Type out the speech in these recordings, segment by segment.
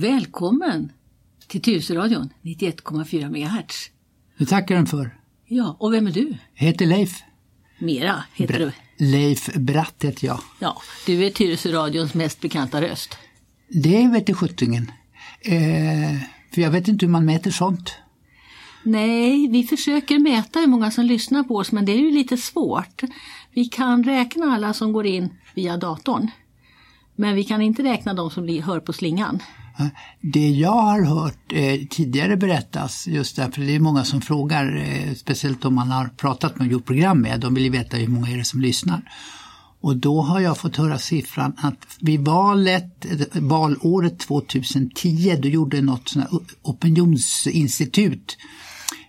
Välkommen till Tyresöradion 91,4 MHz. Det tackar den för. Ja, och vem är du? Jag heter Leif. Mera heter Bra- du. Leif Bratt heter jag. Ja, du är Tyresöradions mest bekanta röst. Det vet sjuttongen. Eh, för jag vet inte hur man mäter sånt. Nej, vi försöker mäta hur många som lyssnar på oss men det är ju lite svårt. Vi kan räkna alla som går in via datorn. Men vi kan inte räkna de som hör på slingan. Det jag har hört eh, tidigare berättas, just därför det är många som frågar, eh, speciellt om man har pratat med och gjort program med, de vill ju veta hur många är det som lyssnar. Och då har jag fått höra siffran att vid valet, eh, valåret 2010, då gjorde något sånt här opinionsinstitut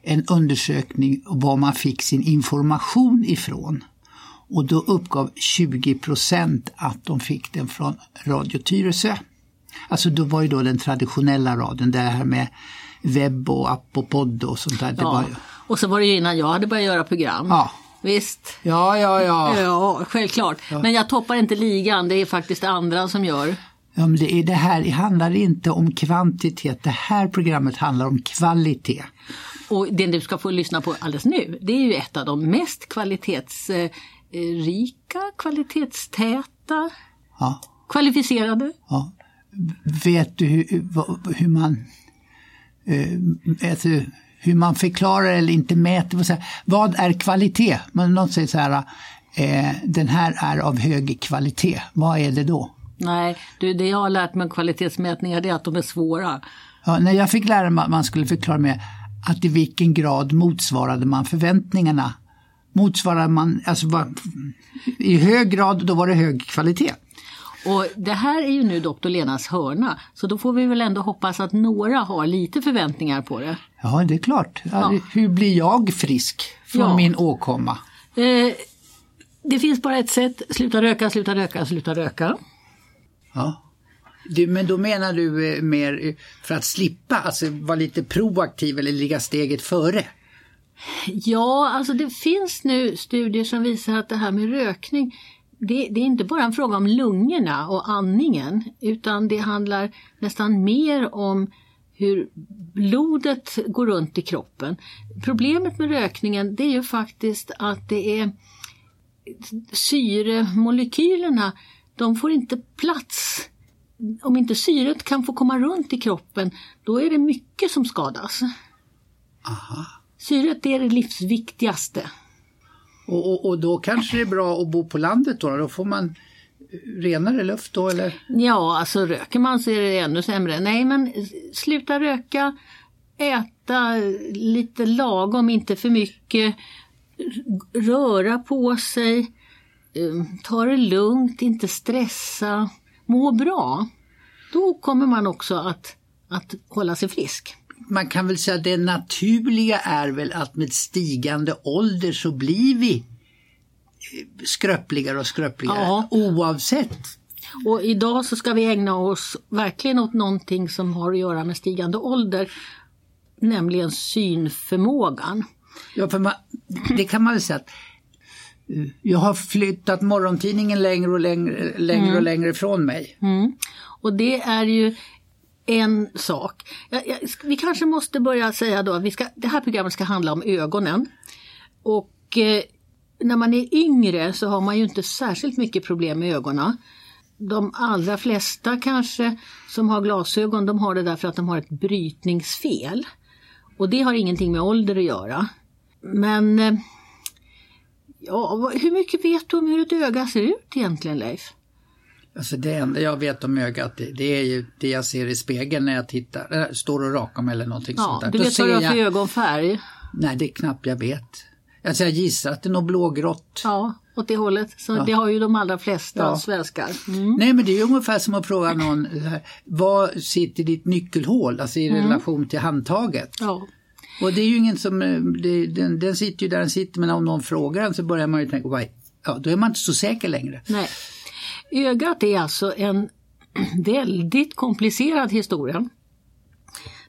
en undersökning var man fick sin information ifrån. Och då uppgav 20 procent att de fick den från Radio Tyresö. Alltså då var ju då den traditionella radion, det här med webb och app och podd och sånt där. Ja. ju, Och så var det ju innan jag hade börjat göra program. ja. Visst. ja, ja, ja. Ja, självklart. Men jag toppar inte ligan, det är faktiskt andra som gör. ja men det, är det här det handlar inte om kvantitet, det här programmet handlar om kvalitet. Och det du ska få lyssna på alldeles nu, det är ju ett av de mest kvalitetsrika, kvalitetstäta, Ja, kvalificerade. ja. Vet du hur, hur man alltså, hur man förklarar eller inte mäter. Vad, säger- vad är kvalitet? Men någon säger så här, eh, den här är av hög kvalitet. Vad är det då? Nej, du, det jag har lärt mig om kvalitetsmätningar det är att de är svåra. Ja, när jag fick lära mig att man skulle förklara med att i vilken grad motsvarade man förväntningarna. Motsvarade man, alltså var, i hög grad, då var det hög kvalitet. Och det här är ju nu doktor Lenas hörna, så då får vi väl ändå hoppas att några har lite förväntningar på det. Ja, det är klart. Ja. Hur blir jag frisk från Ja. min åkomma? Eh, det finns bara ett sätt, sluta röka, sluta röka, sluta röka. Ja. Du, men då menar du eh, mer eh, för att slippa, alltså vara lite proaktiv eller ligga steget före? Ja, alltså det finns nu studier som visar att det här med rökning, det, det är inte bara en fråga om lungorna och andningen, utan det handlar nästan mer om hur blodet går runt i kroppen. Problemet med rökningen det är ju faktiskt att det är syremolekylerna, de får inte plats. Om inte syret kan få komma runt i kroppen, då är det mycket som skadas. Syret är det livsviktigaste. Och, och, och då kanske det är bra att bo på landet då, då får man renare luft då eller? Ja, alltså röker man så är det ännu sämre. Nej, men sluta röka, äta lite lagom, inte för mycket, röra på sig, eh, ta det lugnt, inte stressa, må bra. Då kommer man också att, att hålla sig frisk. Man kan väl säga att det naturliga är väl att med stigande ålder så blir vi eh, skröpligare och skröpligare Ja. oavsett. Och idag så ska vi ägna oss verkligen åt någonting som har att göra med stigande ålder, nämligen synförmågan. Ja, för man, det kan man väl säga att eh, jag har flyttat morgontidningen längre och längre, längre och längre ifrån mig. Mm. Och det är ju en sak. Jag, jag, vi kanske måste börja säga då att vi ska, det här programmet ska handla om ögonen. Och eh, när man är yngre så har man ju inte särskilt mycket problem med ögonen. De allra flesta kanske som har glasögon de har det därför att de har ett brytningsfel. Och det har ingenting med ålder att göra. Men eh, ja, hur mycket vet du om hur ett öga ser ut egentligen Leif? Alltså det enda jag vet om ögat det, det är ju det jag ser i spegeln när jag tittar, står och rakar mig eller någonting Ja, sånt där. du Då vet vad du har för jag, ögonfärg? Nej, det är knappt jag vet. Alltså jag gissar att det är något blågrått. Ja, åt det hållet. Så Det har ju de allra flesta Ja. svenskar. Mm. Nej men det är ju ungefär som att fråga någon, vad sitter ditt nyckelhål, alltså i relation till handtaget? Ja. Och det är ju ingen som, eh, det, den, den sitter ju där den sitter men om någon frågar den så börjar man ju tänka, "Oj, ja då är man inte så säker längre. Nej. Ögat är alltså en väldigt komplicerad historia.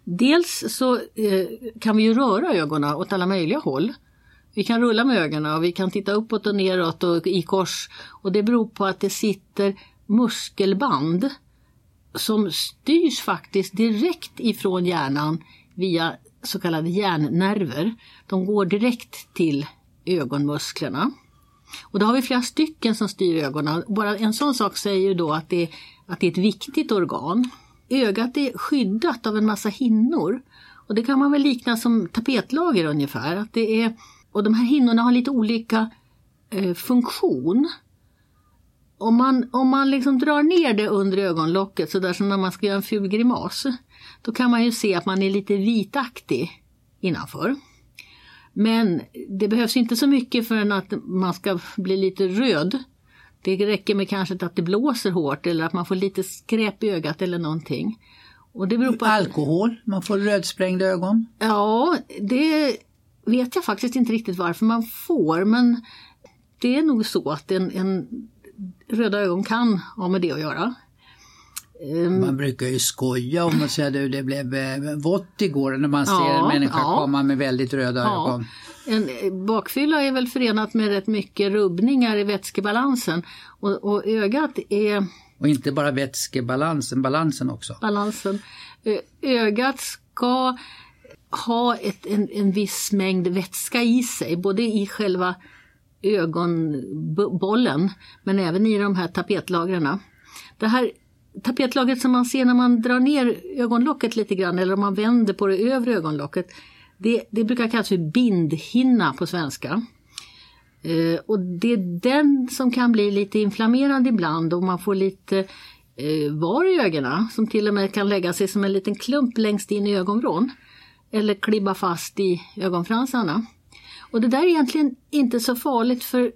Dels så eh, kan vi ju röra ögonen åt alla möjliga håll. Vi kan rulla med ögonen och vi kan titta uppåt och neråt och i kors. Och det beror på att det sitter muskelband som styrs faktiskt direkt ifrån hjärnan via så kallade hjärnnerver. De går direkt till ögonmusklerna. Och då har vi flera stycken som styr ögonen. Bara en sån sak säger ju då att det, att det är ett viktigt organ. Ögat är skyddat av en massa hinnor. Och det kan man väl likna som tapetlager ungefär. Att det är, och de här hinnorna har lite olika eh, funktion. Om man, om man liksom drar ner det under ögonlocket, så där som när man ska göra en ful grimas, då kan man ju se att man är lite vitaktig innanför. Men det behövs inte så mycket för att man ska bli lite röd. Det räcker med kanske att det blåser hårt eller att man får lite skräp i ögat eller någonting. Och det beror på att... Alkohol, man får rödsprängda ögon? Ja, det vet jag faktiskt inte riktigt varför man får men det är nog så att en, en röda ögon kan ha med det att göra. Ehm. Man brukar ju skoja om att säga att det blev eh, vått igår när man ser ja, en människa ja. komma med väldigt röda ja. ögon. En eh, bakfylla är väl förenat med rätt mycket rubbningar i vätskebalansen och, och ögat är... Och inte bara vätskebalansen, balansen också. Balansen. Ögat ska ha ett, en, en viss mängd vätska i sig, både i själva ögonbollen men även i de här tapetlagren. Det här tapetlagret som man ser när man drar ner ögonlocket lite grann eller om man vänder på det övre ögonlocket. Det, det brukar kallas för bindhinna på svenska. Eh, och det är den som kan bli lite inflammerad ibland och man får lite eh, var i ögonen som till och med kan lägga sig som en liten klump längst in i ögonvrån. Eller klibba fast i ögonfransarna. Och det där är egentligen inte så farligt för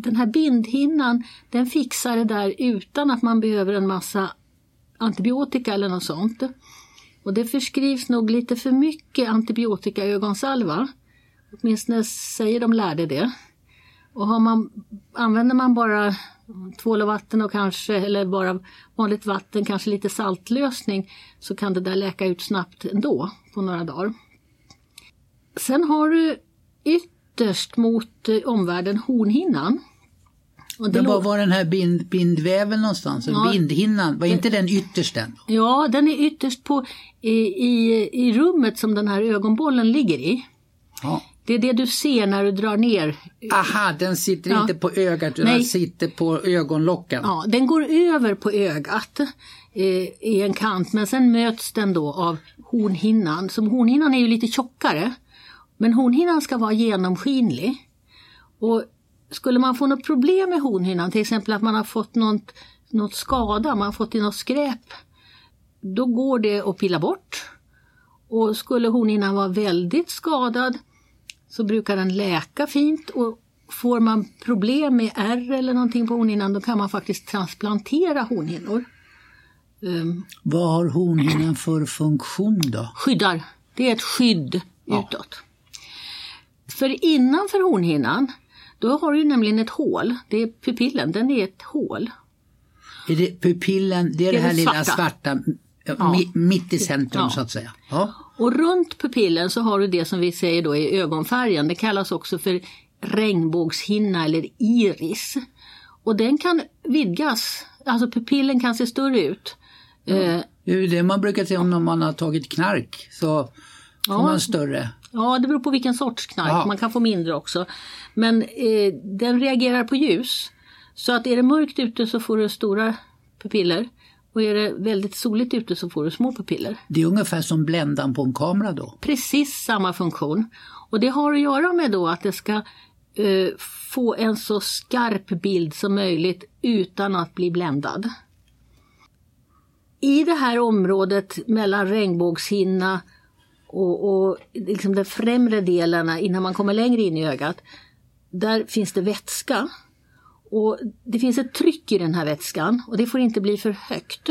den här bindhinnan den fixar det där utan att man behöver en massa antibiotika eller något sånt. Och det förskrivs nog lite för mycket antibiotika i ögonsalva. Åtminstone säger de lärde det. Och har man, använder man bara tvål och vatten och kanske, eller bara vanligt vatten, kanske lite saltlösning, så kan det där läka ut snabbt ändå på några dagar. Sen har du ytterst mot eh, omvärlden hornhinnan. Och det var var den här bind, bindväven någonstans? Ja, bindhinnan, var inte den ytterst den? Ja, den är ytterst på, i, i, i rummet som den här ögonbollen ligger i. Ja. Det är det du ser när du drar ner. Aha, den sitter ja. inte på ögat utan den sitter på ögonlocken. Ja, den går över på ögat eh, i en kant men sen möts den då av hornhinnan. Så hornhinnan är ju lite tjockare. Men hornhinnan ska vara genomskinlig. Och skulle man få något problem med hornhinnan, till exempel att man har fått något, något skada, man har fått i något skräp, då går det att pilla bort. Och skulle hornhinnan vara väldigt skadad så brukar den läka fint och får man problem med ärr eller någonting på hornhinnan då kan man faktiskt transplantera hornhinnor. Um, Vad har hornhinnan för funktion då? Skyddar. Det är ett skydd ja. utåt. För innanför hornhinnan då har du nämligen ett hål. Det är pupillen, den är ett hål. Är det pupillen, det är det, det här svarta. lilla svarta ja. mitt i centrum ja. så att säga. Ja. Och runt pupillen så har du det som vi säger då är ögonfärgen. Det kallas också för regnbågshinna eller iris. Och den kan vidgas, alltså pupillen kan se större ut. Ja. Eh, det är det man brukar säga om man har tagit knark så får man större. Ja, det beror på vilken sorts knark. Man kan få mindre också. Men eh, den reagerar på ljus. Så att är det mörkt ute så får du stora pupiller. Och är det väldigt soligt ute så får du små pupiller. Det är ungefär som bländan på en kamera då? Precis samma funktion. Och det har att göra med då att det ska eh, få en så skarp bild som möjligt utan att bli bländad. I det här området mellan regnbågshinna och, och liksom de främre delarna innan man kommer längre in i ögat där finns det vätska. Och Det finns ett tryck i den här vätskan och det får inte bli för högt.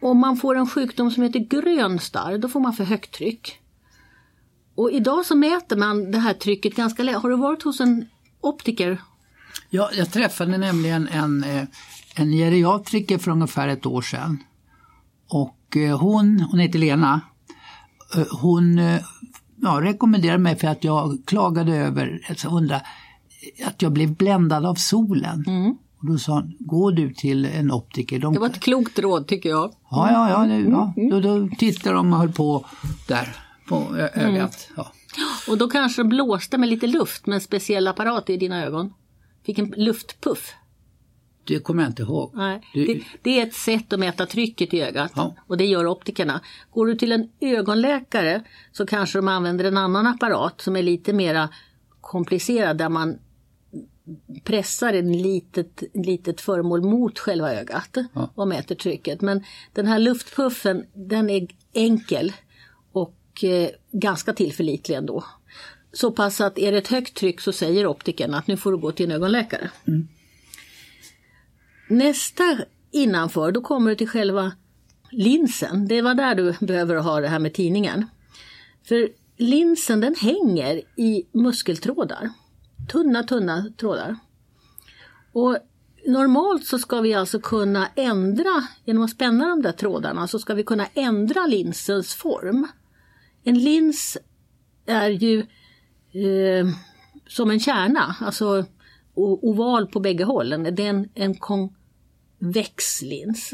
Om man får en sjukdom som heter grön starr, då får man för högt tryck. Och idag så mäter man det här trycket ganska lätt. Har du varit hos en optiker? Ja, jag träffade nämligen en, eh, en geriatriker för ungefär ett år sedan. Och eh, hon, hon heter Lena, hon ja, rekommenderade mig för att jag klagade över, alltså undra, att jag blev bländad av solen. Mm. Och då sa han, gå du till en optiker. De, Det var ett klokt råd tycker jag. Ja, ja, ja. Det, ja. Då, då tittade de och höll på där på ö- ögat. Ja. Och då kanske de blåste med lite luft med en speciell apparat i dina ögon. Fick en luftpuff. Det kommer jag inte ihåg. Nej, Du- det, det är ett sätt att mäta trycket i ögat Ja. och det gör optikerna. Går du till en ögonläkare så kanske de använder en annan apparat som är lite mera komplicerad där man pressar en litet, litet föremål mot själva ögat Ja. och mäter trycket. Men den här luftpuffen den är enkel och eh, ganska tillförlitlig ändå. Så pass att är det ett högt tryck så säger optikern att nu får du gå till en ögonläkare. Nästa innanför, då kommer du till själva linsen. Det var där du behöver ha det här med tidningen. För linsen den hänger i muskeltrådar. Tunna, tunna trådar. Och normalt så ska vi alltså kunna ändra, genom att spänna de där trådarna, så ska vi kunna ändra linsens form. En lins är ju eh, som en kärna, alltså oval på bägge hållen. Det är en, en lins.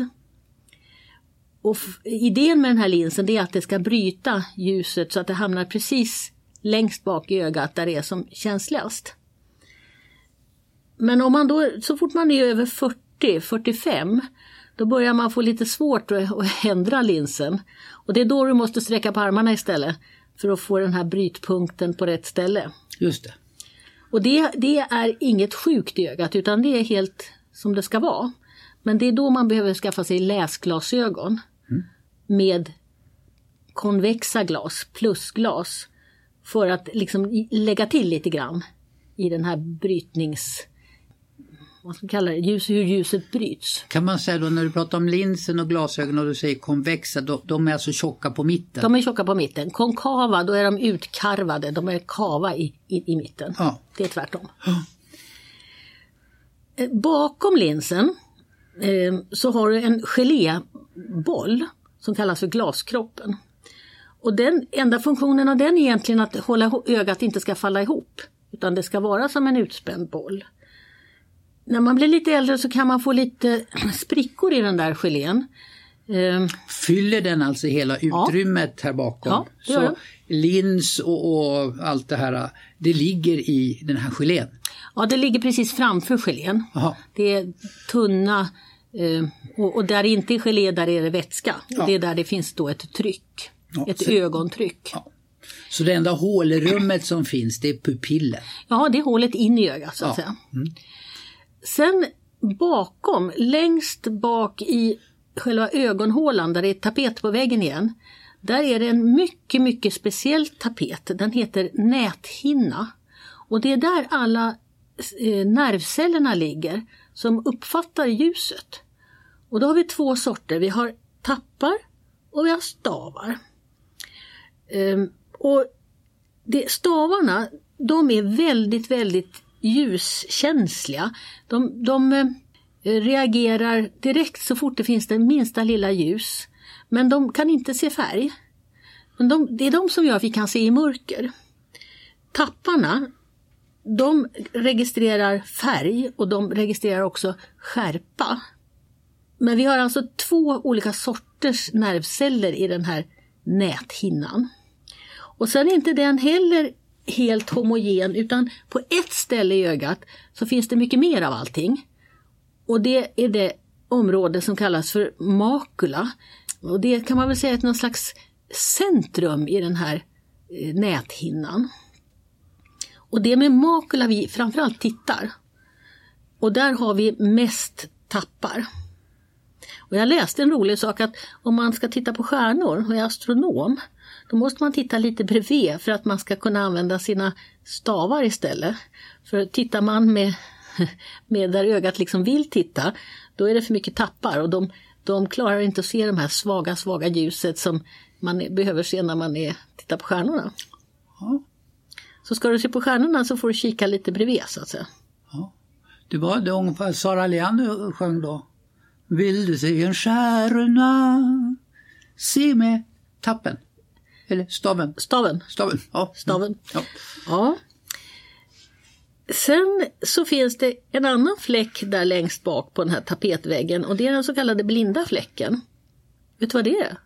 Och idén med den här linsen är att det ska bryta ljuset så att det hamnar precis längst bak i ögat där det är som känsligast. Men om man då, så fort man är över 40, 45, då börjar man få lite svårt att, att ändra linsen. Och det är då du måste sträcka på armarna istället för att få den här brytpunkten på rätt ställe. Just det. Och det, det är inget sjukt i ögat utan det är helt som det ska vara. Men det är då man behöver skaffa sig läsglasögon med konvexa glas, plusglas, för att liksom lägga till lite grann i den här brytnings... Vad ska man kalla det? Ljus, hur ljuset bryts. Kan man säga då när du pratar om linsen och glasögon och du säger konvexa, då, de är alltså tjocka på mitten? De är tjocka på mitten. Konkava, då är de utkarvade, de är kava i, i, i mitten. Ja. Det är tvärtom. Eh, Bakom linsen så har du en geléboll som kallas för glaskroppen. Och den enda funktionen av den är egentligen att hålla ögat inte ska falla ihop. Utan det ska vara som en utspänd boll. När man blir lite äldre så kan man få lite sprickor i den där gelén. Eh, Fyller den alltså hela utrymmet här bakom? Ja, det gör Så den. lins och, och allt det här, det ligger i den här gelén? Ja, det ligger precis framför gelén. Jaha. Det är tunna och, och där det inte är gelé, där är det vätska. Ja. Det är där det finns då ett tryck. Ja, ett så- ögontryck. Ja. Så det enda hålrummet som finns det är pupillen? Ja, det är hålet in i ögat så att säga. Sen bakom, längst bak i själva ögonhålan där det är tapet på väggen igen. Där är det en mycket, mycket speciell tapet. Den heter näthinna. Och det är där alla eh, nervcellerna ligger som uppfattar ljuset. Och då har vi två sorter. Vi har tappar och vi har stavar. Ehm, och det, stavarna, de är väldigt, väldigt ljuskänsliga. De, de eh, reagerar direkt så fort det finns det minsta lilla ljus. Men de kan inte se färg. Men de, det är de som gör att vi kan se i mörker. Tapparna, de registrerar färg och de registrerar också skärpa. Men vi har alltså två olika sorters nervceller i den här näthinnan. Och sen är inte den heller helt homogen utan på ett ställe i ögat så finns det mycket mer av allting. Och det är det område som kallas för makula. Och det kan man väl säga är någon slags centrum i den här eh, näthinnan. Och det är med makula vi framförallt tittar. Och där har vi mest tappar. Och jag läste en rolig sak att om man ska titta på stjärnor och är astronom då måste man titta lite bredvid för att man ska kunna använda sina stavar istället. För tittar man med, med där ögat liksom vill titta då är det för mycket tappar och de, de klarar inte att se de här svaga, svaga ljuset som man behöver se när man är, tittar på stjärnorna. Ja. Så ska du se på stjärnorna så får du kika lite bredvid så att säga. Ja. Det var det ungefär Sara Leander sjöng då. Vill du se en stjärna? Se med tappen. Eller staven. Staven. Staven. Ja. Staven. Ja. Ja. Sen så finns det en annan fläck där längst bak på den här tapetväggen och det är den så kallade blinda fläcken. Vet du vad det är?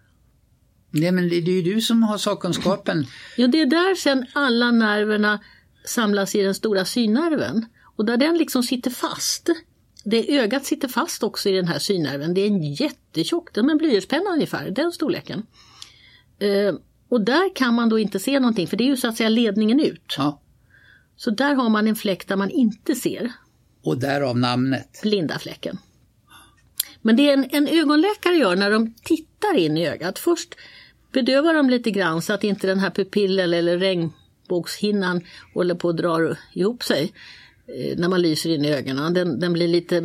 Nej men det är ju du som har sakkunskapen. Jo, det är där sen alla nerverna samlas i den stora synnerven. Och där den liksom sitter fast. Det ögat sitter fast också i den här synnerven. Det är en jättetjock, den med en blyertspenna ungefär, den storleken. Eh, och där kan man då inte se någonting för det är ju så att säga ledningen ut. Ja. Så där har man en fläck där man inte ser. Och därav namnet. Blinda fläcken. Men det en, en ögonläkare gör när de tittar in i ögat. Först Bedöva dem lite grann så att inte den här pupillen eller regnbågshinnan håller på att dra ihop sig eh, när man lyser in i ögonen. Den, den blir lite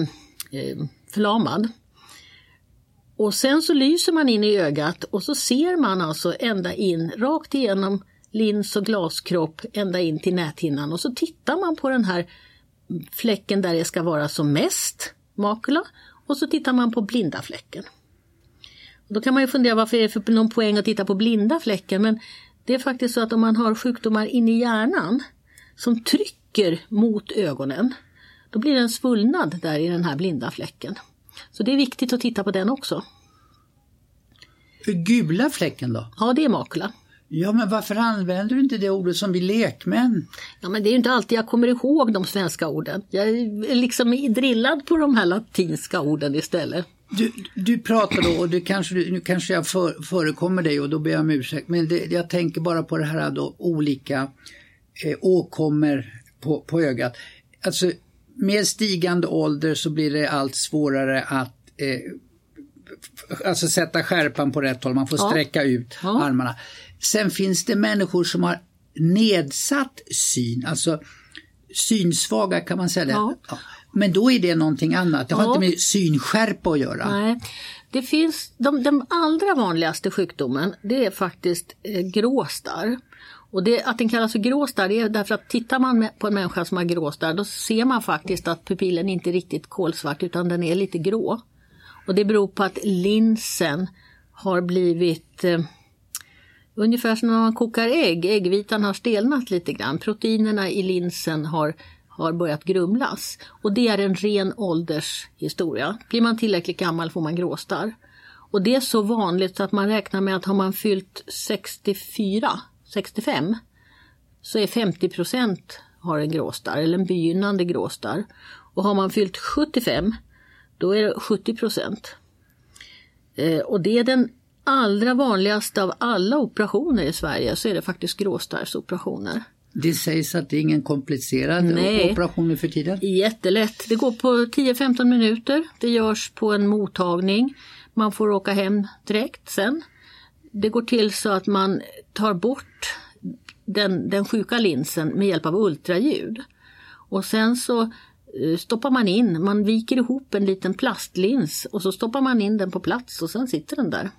eh, förlamad. Och sen så lyser man in i ögat och så ser man alltså ända in, rakt igenom lins och glaskropp, ända in till näthinnan. Och så tittar man på den här fläcken där det ska vara som mest makula och så tittar man på blinda fläcken. Då kan man ju fundera varför är det för någon poäng att titta på blinda fläcken men det är faktiskt så att om man har sjukdomar inne i hjärnan som trycker mot ögonen då blir det en svullnad där i den här blinda fläcken. Så det är viktigt att titta på den också. Gula fläcken då? Ja, det är makula. Ja, men varför använder du inte det ordet som vi lekmän? Ja, men det är ju inte alltid jag kommer ihåg de svenska orden. Jag är liksom drillad på de här latinska orden istället. Du, du pratar då, och det kanske, nu kanske jag för, förekommer dig och då ber jag om ursäkt, men det, jag tänker bara på det här då olika eh, åkommor på, på ögat. Alltså med stigande ålder så blir det allt svårare att eh, alltså sätta skärpan på rätt håll, man får Ja. sträcka ut Ja. armarna. Sen finns det människor som har nedsatt syn, alltså synsvaga kan man säga. Ja. Men då är det någonting annat, det har Ja. inte med synskärpa att göra. Nej, det finns, de, den allra vanligaste sjukdomen det är faktiskt eh, gråstarr. Och det, att den kallas för gråstarr det är därför att tittar man på en människa som har gråstarr då ser man faktiskt att pupillen inte är riktigt kolsvart utan den är lite grå. Och det beror på att linsen har blivit eh, Ungefär som när man kokar ägg, äggvitan har stelnat lite grann. Proteinerna i linsen har, har börjat grumlas. Och det är en ren åldershistoria. Blir man tillräckligt gammal får man gråstarr. Och det är så vanligt så att man räknar med att har man fyllt 64, 65 så är 50 procent har en gråstarr eller en begynnande gråstarr. Och har man fyllt 75 då är det 70 procent. Eh, och det är den allra vanligaste av alla operationer i Sverige så är det faktiskt gråstarrsoperationer. Det sägs att det är ingen komplicerad Nej. operation nu för tiden. Jättelätt. Det går på 10-15 minuter. Det görs på en mottagning. Man får åka hem direkt sen. Det går till så att man tar bort den, den sjuka linsen med hjälp av ultraljud. Och sen så eh, stoppar man in, man viker ihop en liten plastlins och så stoppar man in den på plats och sen sitter den där.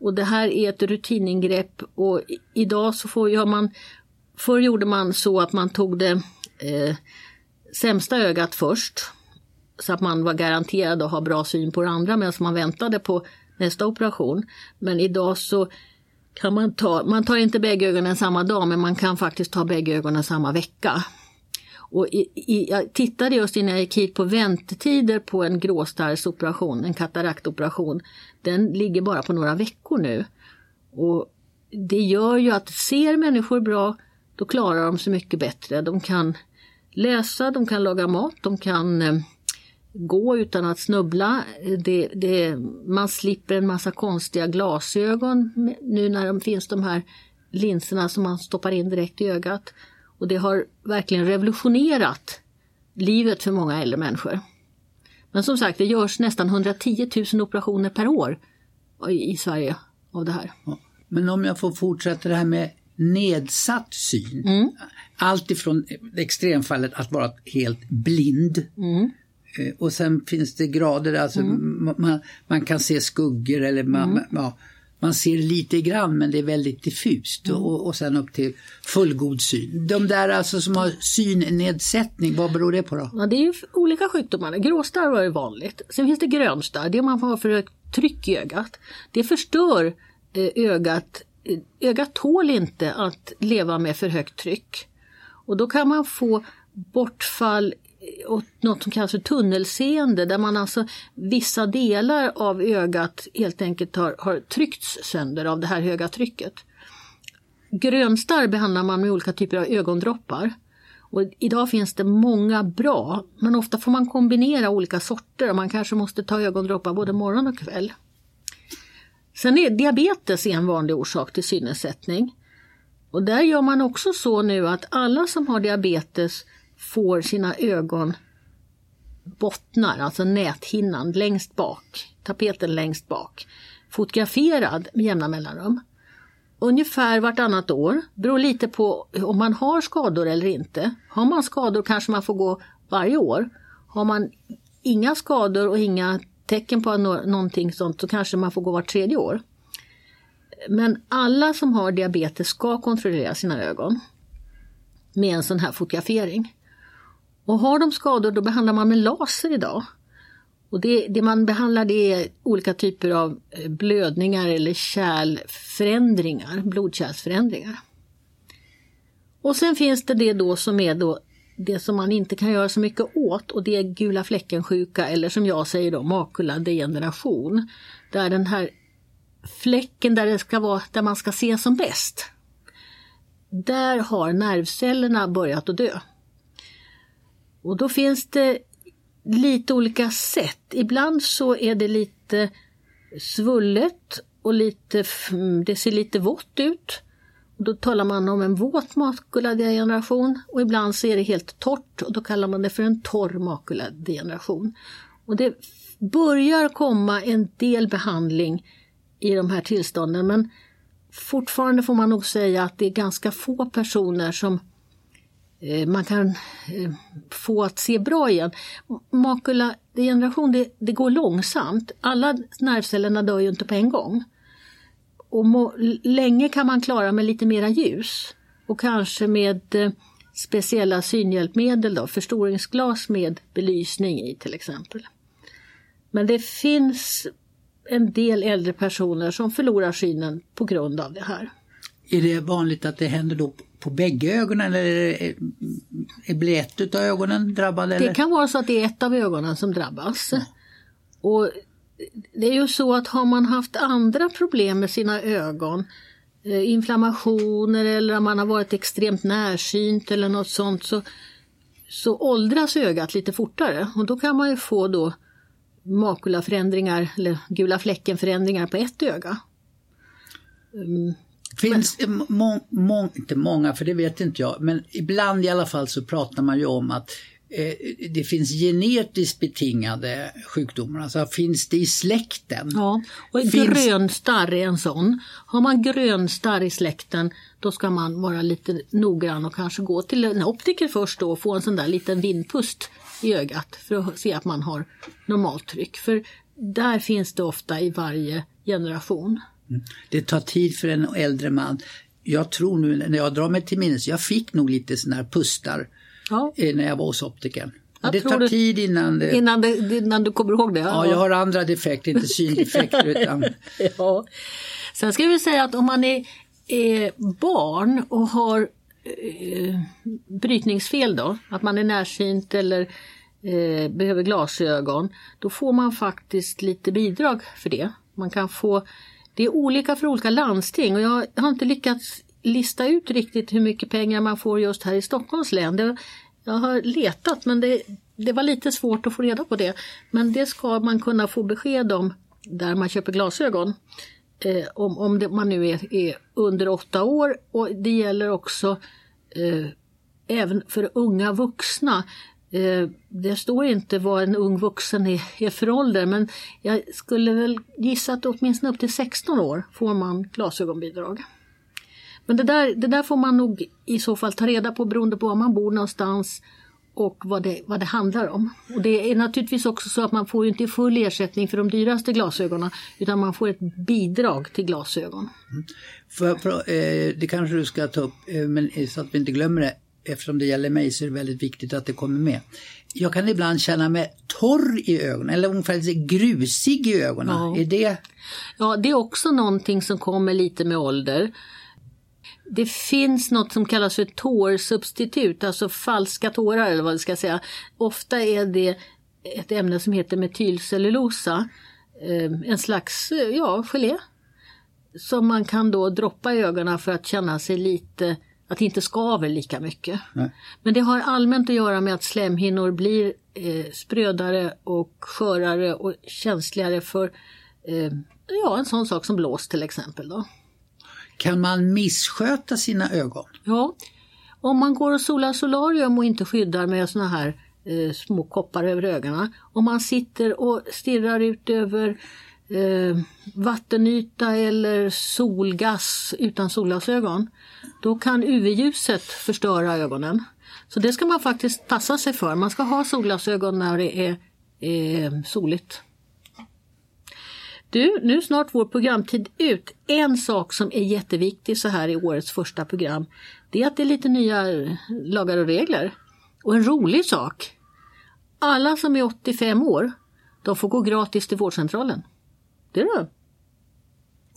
Och det här är ett rutiningrepp och idag så får gör man Förr gjorde man så att man tog det eh, sämsta ögat först. Så att man var garanterad att ha bra syn på det andra medan man väntade på nästa operation. Men idag så kan man ta, man tar inte bägge ögonen samma dag men man kan faktiskt ta bägge ögonen samma vecka. Och i, i, jag tittade just innan jag gick hit på väntetider på en gråstarrsoperation, en kataraktoperation. Den ligger bara på några veckor nu. Och det gör ju att ser människor bra, då klarar de sig mycket bättre. De kan läsa, de kan laga mat, de kan eh, gå utan att snubbla. Det, det, man slipper en massa konstiga glasögon nu när de finns de här linserna som man stoppar in direkt i ögat. Och det har verkligen revolutionerat livet för många äldre människor. Men som sagt, det görs nästan 110 000 operationer per år i Sverige av det här. Men om jag får fortsätta det här med nedsatt syn. Mm. Allt ifrån extremfallet att vara helt blind. Mm. Eh, Och sen finns det grader, alltså ma- man, man kan se skuggor eller man, Mm. ja, man ser lite grann men det är väldigt diffust Mm. och, och sen upp till fullgod syn. De där alltså som har synnedsättning, vad beror det på då? Ja, det är ju olika sjukdomar. Gråstarr var ju vanligt. Sen finns det grönstarr, det man får för högt tryck i ögat. Det förstör eh, ögat. Ögat tål inte att leva med för högt tryck. Och då kan man få bortfall och något som kallas för tunnelseende där man alltså vissa delar av ögat helt enkelt har, har tryckts sönder av det här höga trycket. Grönstarr behandlar man med olika typer av ögondroppar. Och idag finns det många bra, men ofta får man kombinera olika sorter och man kanske måste ta ögondroppar både morgon och kväll. Sen är diabetes en vanlig orsak till synnedsättning. Och där gör man också så nu att alla som har diabetes får sina ögon bottnar, alltså näthinnan längst bak, tapeten längst bak, fotograferad med jämna mellanrum. Ungefär vartannat år, beror lite på om man har skador eller inte. Har man skador kanske man får gå varje år. Har man inga skador och inga tecken på någonting sånt så kanske man får gå vart tredje år. Men alla som har diabetes ska kontrollera sina ögon med en sån här fotografering. Och har de skador då behandlar man med laser idag. Och det, det, man behandlar det är olika typer av eh, blödningar eller kärlförändringar, blodkärlsförändringar. Och sen finns det det då som är då det som man inte kan göra så mycket åt och det är gula fläcken-sjuka eller som jag säger då makuladegeneration. Där den här fläcken där, det ska vara, där man ska se som bäst. Där har nervcellerna börjat att dö. Och då finns det lite olika sätt. Ibland så är det lite svullet och lite, mm, det ser lite vått ut. Då talar man om en våt makuladegeneration och ibland så är det helt torrt och då kallar man det för en torr makuladegeneration. Och det börjar komma en del behandling i de här tillstånden men fortfarande får man nog säga att det är ganska få personer som eh, man kan eh, få att se bra igen. Makuladegeneration det, det går långsamt. Alla nervcellerna dör ju inte på en gång. Och länge kan man klara med lite mera ljus och kanske med eh, speciella synhjälpmedel, då, förstoringsglas med belysning i till exempel. Men det finns en del äldre personer som förlorar synen på grund av det här. Är det vanligt att det händer då på bägge ögonen eller blir ett av ögonen drabbade? Det kan vara så att det är ett av ögonen som drabbas. Ja. Och det är ju så att har man haft andra problem med sina ögon, eh, inflammationer eller om man har varit extremt närsynt eller något sånt så, så åldras ögat lite fortare och då kan man ju få då makulaförändringar eller gula fläcken förändringar på ett öga. Mm. Finns det må, må, inte många, för det vet inte jag, men ibland i alla fall så pratar man ju om att det finns genetiskt betingade sjukdomar, alltså finns det i släkten? Ja, och finns... grönstarr är en sån. Har man grönstarr i släkten då ska man vara lite noggrann och kanske gå till en optiker först då och få en sån där liten vindpust i ögat för att se att man har normalt tryck. För där finns det ofta i varje generation. Det tar tid för en äldre man. Jag tror nu när jag drar mig till minnes, jag fick nog lite sådana här pustar ja. När jag var hos optikern. det tar tid innan det... Innan, det, innan du kommer ihåg det? Ja, jag har andra defekter, inte syndefekter. utan... ja. Sen ska vi säga att om man är, är barn och har eh, brytningsfel då, att man är närsynt eller eh, behöver glasögon, då får man faktiskt lite bidrag för det. Man kan få det är olika för olika landsting och jag har inte lyckats lista ut riktigt hur mycket pengar man får just här i Stockholms län. Det, jag har letat men det, det var lite svårt att få reda på det. Men det ska man kunna få besked om där man köper glasögon. Eh, om om det, man nu är, är, under åtta år och det gäller också eh, även för unga vuxna. Eh, det står inte vad en ung vuxen är, är för ålder men jag skulle väl gissa att åtminstone upp till 16 år får man glasögonbidrag. Men det där, det där får man nog i så fall ta reda på beroende på var man bor någonstans och vad det, vad det handlar om. Och det är naturligtvis också så att man får inte full ersättning för de dyraste glasögonen utan man får ett bidrag till glasögon. Mm. För, för, eh, det kanske du ska ta upp, eh, men så att vi inte glömmer det eftersom det gäller mig så är det väldigt viktigt att det kommer med. Jag kan ibland känna mig torr i ögonen eller ungefär grusig i ögonen. Ja. Är det? Ja, det är också någonting som kommer lite med ålder. Det finns något som kallas för tårsubstitut, alltså falska tårar eller vad jag ska säga. Ofta är det ett ämne som heter metylcellulosa, eh, en slags ja, gelé. Som man kan då droppa i ögonen för att känna sig lite, att det inte skaver lika mycket. Nej. Men det har allmänt att göra med att slemhinnor blir eh, sprödare och skörare och känsligare för eh, ja, en sån sak som blås till exempel. Då. Kan man missköta sina ögon? Ja, om man går och solar solarium och inte skyddar med såna här eh, små koppar över ögonen. Om man sitter och stirrar ut över eh, vattenyta eller solgas utan solglasögon. Då kan UV-ljuset förstöra ögonen. Så det ska man faktiskt passa sig för. Man ska ha solglasögon när det är eh, soligt. Du, nu är snart vår programtid ut. En sak som är jätteviktig så här i årets första program, det är att det är lite nya lagar och regler. Och en rolig sak. Alla som är 85 år, de får gå gratis till vårdcentralen. Det är det.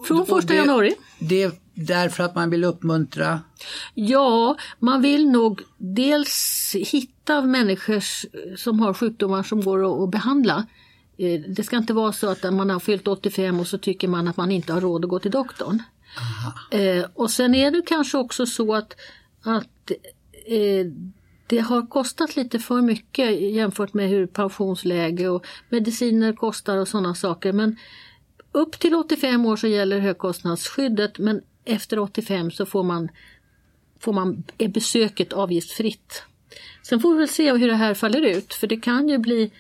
Från första januari. Det är därför att man vill uppmuntra Ja, man vill nog dels hitta människor som har sjukdomar som går att behandla. Eh, Det ska inte vara så att man har fyllt 85 och så tycker man att man inte har råd att gå till doktorn. Eh, och sen är det kanske också så att, att eh, det har kostat lite för mycket jämfört med hur pensionsläge och mediciner kostar och sådana saker. Men upp till 85 år så gäller högkostnadsskyddet men efter 85 så får man, får man, är besöket avgiftsfritt. Sen får vi väl se hur det här faller ut för det kan ju bli,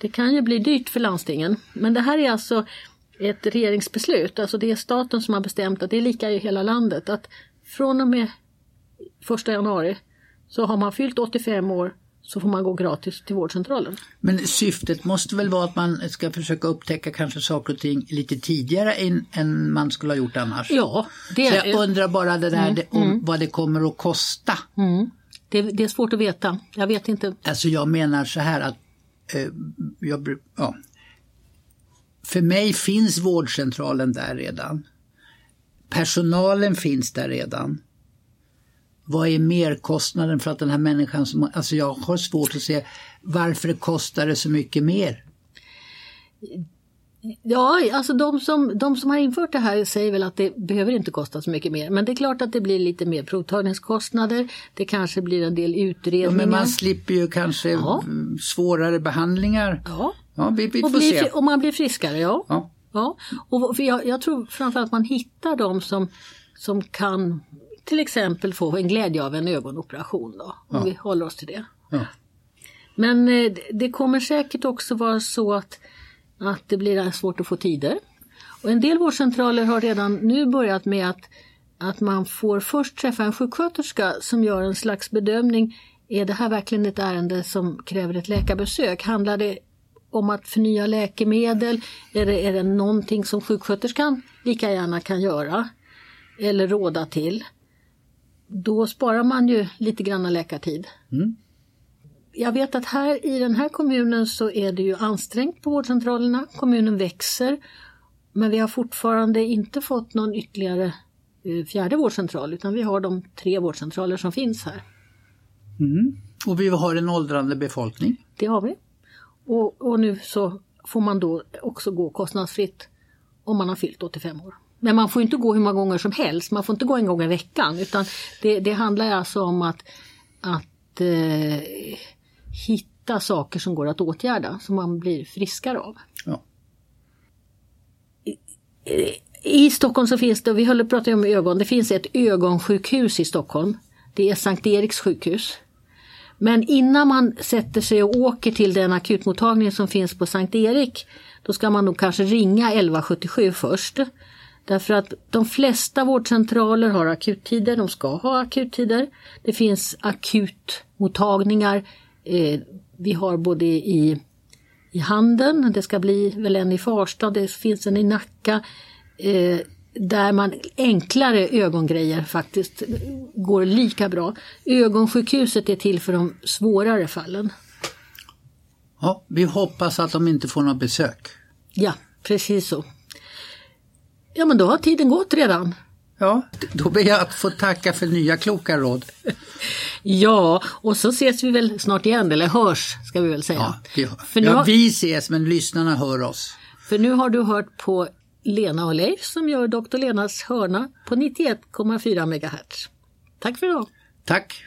det kan ju bli dyrt för landstingen. Men det här är alltså ett regeringsbeslut, alltså det är staten som har bestämt att det är lika i hela landet. Att från och med 1 januari så har man fyllt 85 år så får man gå gratis till vårdcentralen. Men syftet måste väl vara att man ska försöka upptäcka kanske saker och ting lite tidigare än, än man skulle ha gjort annars. Ja, det Så jag undrar bara det där det- om vad det kommer att kosta. Mm. Det, det är svårt att veta. Jag vet inte. Alltså jag menar så här att Eh, jag, ja. För mig finns vårdcentralen där redan. Personalen finns där redan. Vad är merkostnaden för att den här människan som, alltså jag har svårt att se varför det kostar det så mycket mer. Ja, alltså de som, de som har infört det här säger väl att det behöver inte kosta så mycket mer. Men det är klart att det blir lite mer provtagningskostnader. Det kanske blir en del Ja, utredningar. men man slipper ju kanske Ja. mm, svårare behandlingar. ja. Ja, vi, vi Och, blir, se. och man blir friskare, ja. Ja. ja. Och jag, jag tror framförallt att man hittar de som, som kan till exempel få en glädje av en ögonoperation. Då, om vi håller oss till det. Ja. Men eh, det kommer säkert också vara så att, att det blir svårt att få tider. Och en del vårdcentraler har redan nu börjat med att, att man får först träffa en sjuksköterska som gör en slags bedömning. Är det här verkligen ett ärende som kräver ett läkarbesök? Handlar det om att förnya läkemedel? Är det, är det någonting som sjuksköterskan lika gärna kan göra? Eller råda till? Då sparar man ju lite grann läkartid. Mm. Jag vet att här i den här kommunen så är det ju ansträngt på vårdcentralerna. Kommunen växer. Men vi har fortfarande inte fått någon ytterligare eh, fjärde vårdcentral utan vi har de tre vårdcentraler som finns här. Och vi har en åldrande befolkning. Det har vi. Och, och nu så får man då också gå kostnadsfritt om man har fyllt 85 år. Men man får inte gå hur många gånger som helst, man får inte gå en gång i veckan utan det, det handlar alltså om att, att eh, hitta saker som går att åtgärda som man blir friskare av. Ja. I Stockholm så finns det, vi håller på att prata om ögon, det finns ett ögonsjukhus i Stockholm. Det är Sankt Eriks sjukhus. Men innan man sätter sig och åker till den akutmottagning som finns på Sankt Erik, då ska man nog kanske ringa 1177 först. Därför att de flesta vårdcentraler har akuttider, de ska ha akuttider. Det finns akutmottagningar. Eh, vi har både i i Handen, det ska bli väl en i Farsta, det finns en i Nacka. Eh, där man enklare ögongrejer faktiskt går lika bra. Ögonsjukhuset är till för de svårare fallen. Ja, vi hoppas att de inte får något besök. Ja, precis så. Ja men då har tiden gått redan. Ja, då ber jag att få tacka för nya kloka råd. Ja, och så ses vi väl snart igen, eller hörs ska vi väl säga. Ja, för, nu ja, har, vi ses men lyssnarna hör oss. för nu har du hört på Lena och Leif som gör Dr. Lenas hörna på 91,4 MHz. Tack för idag! Tack!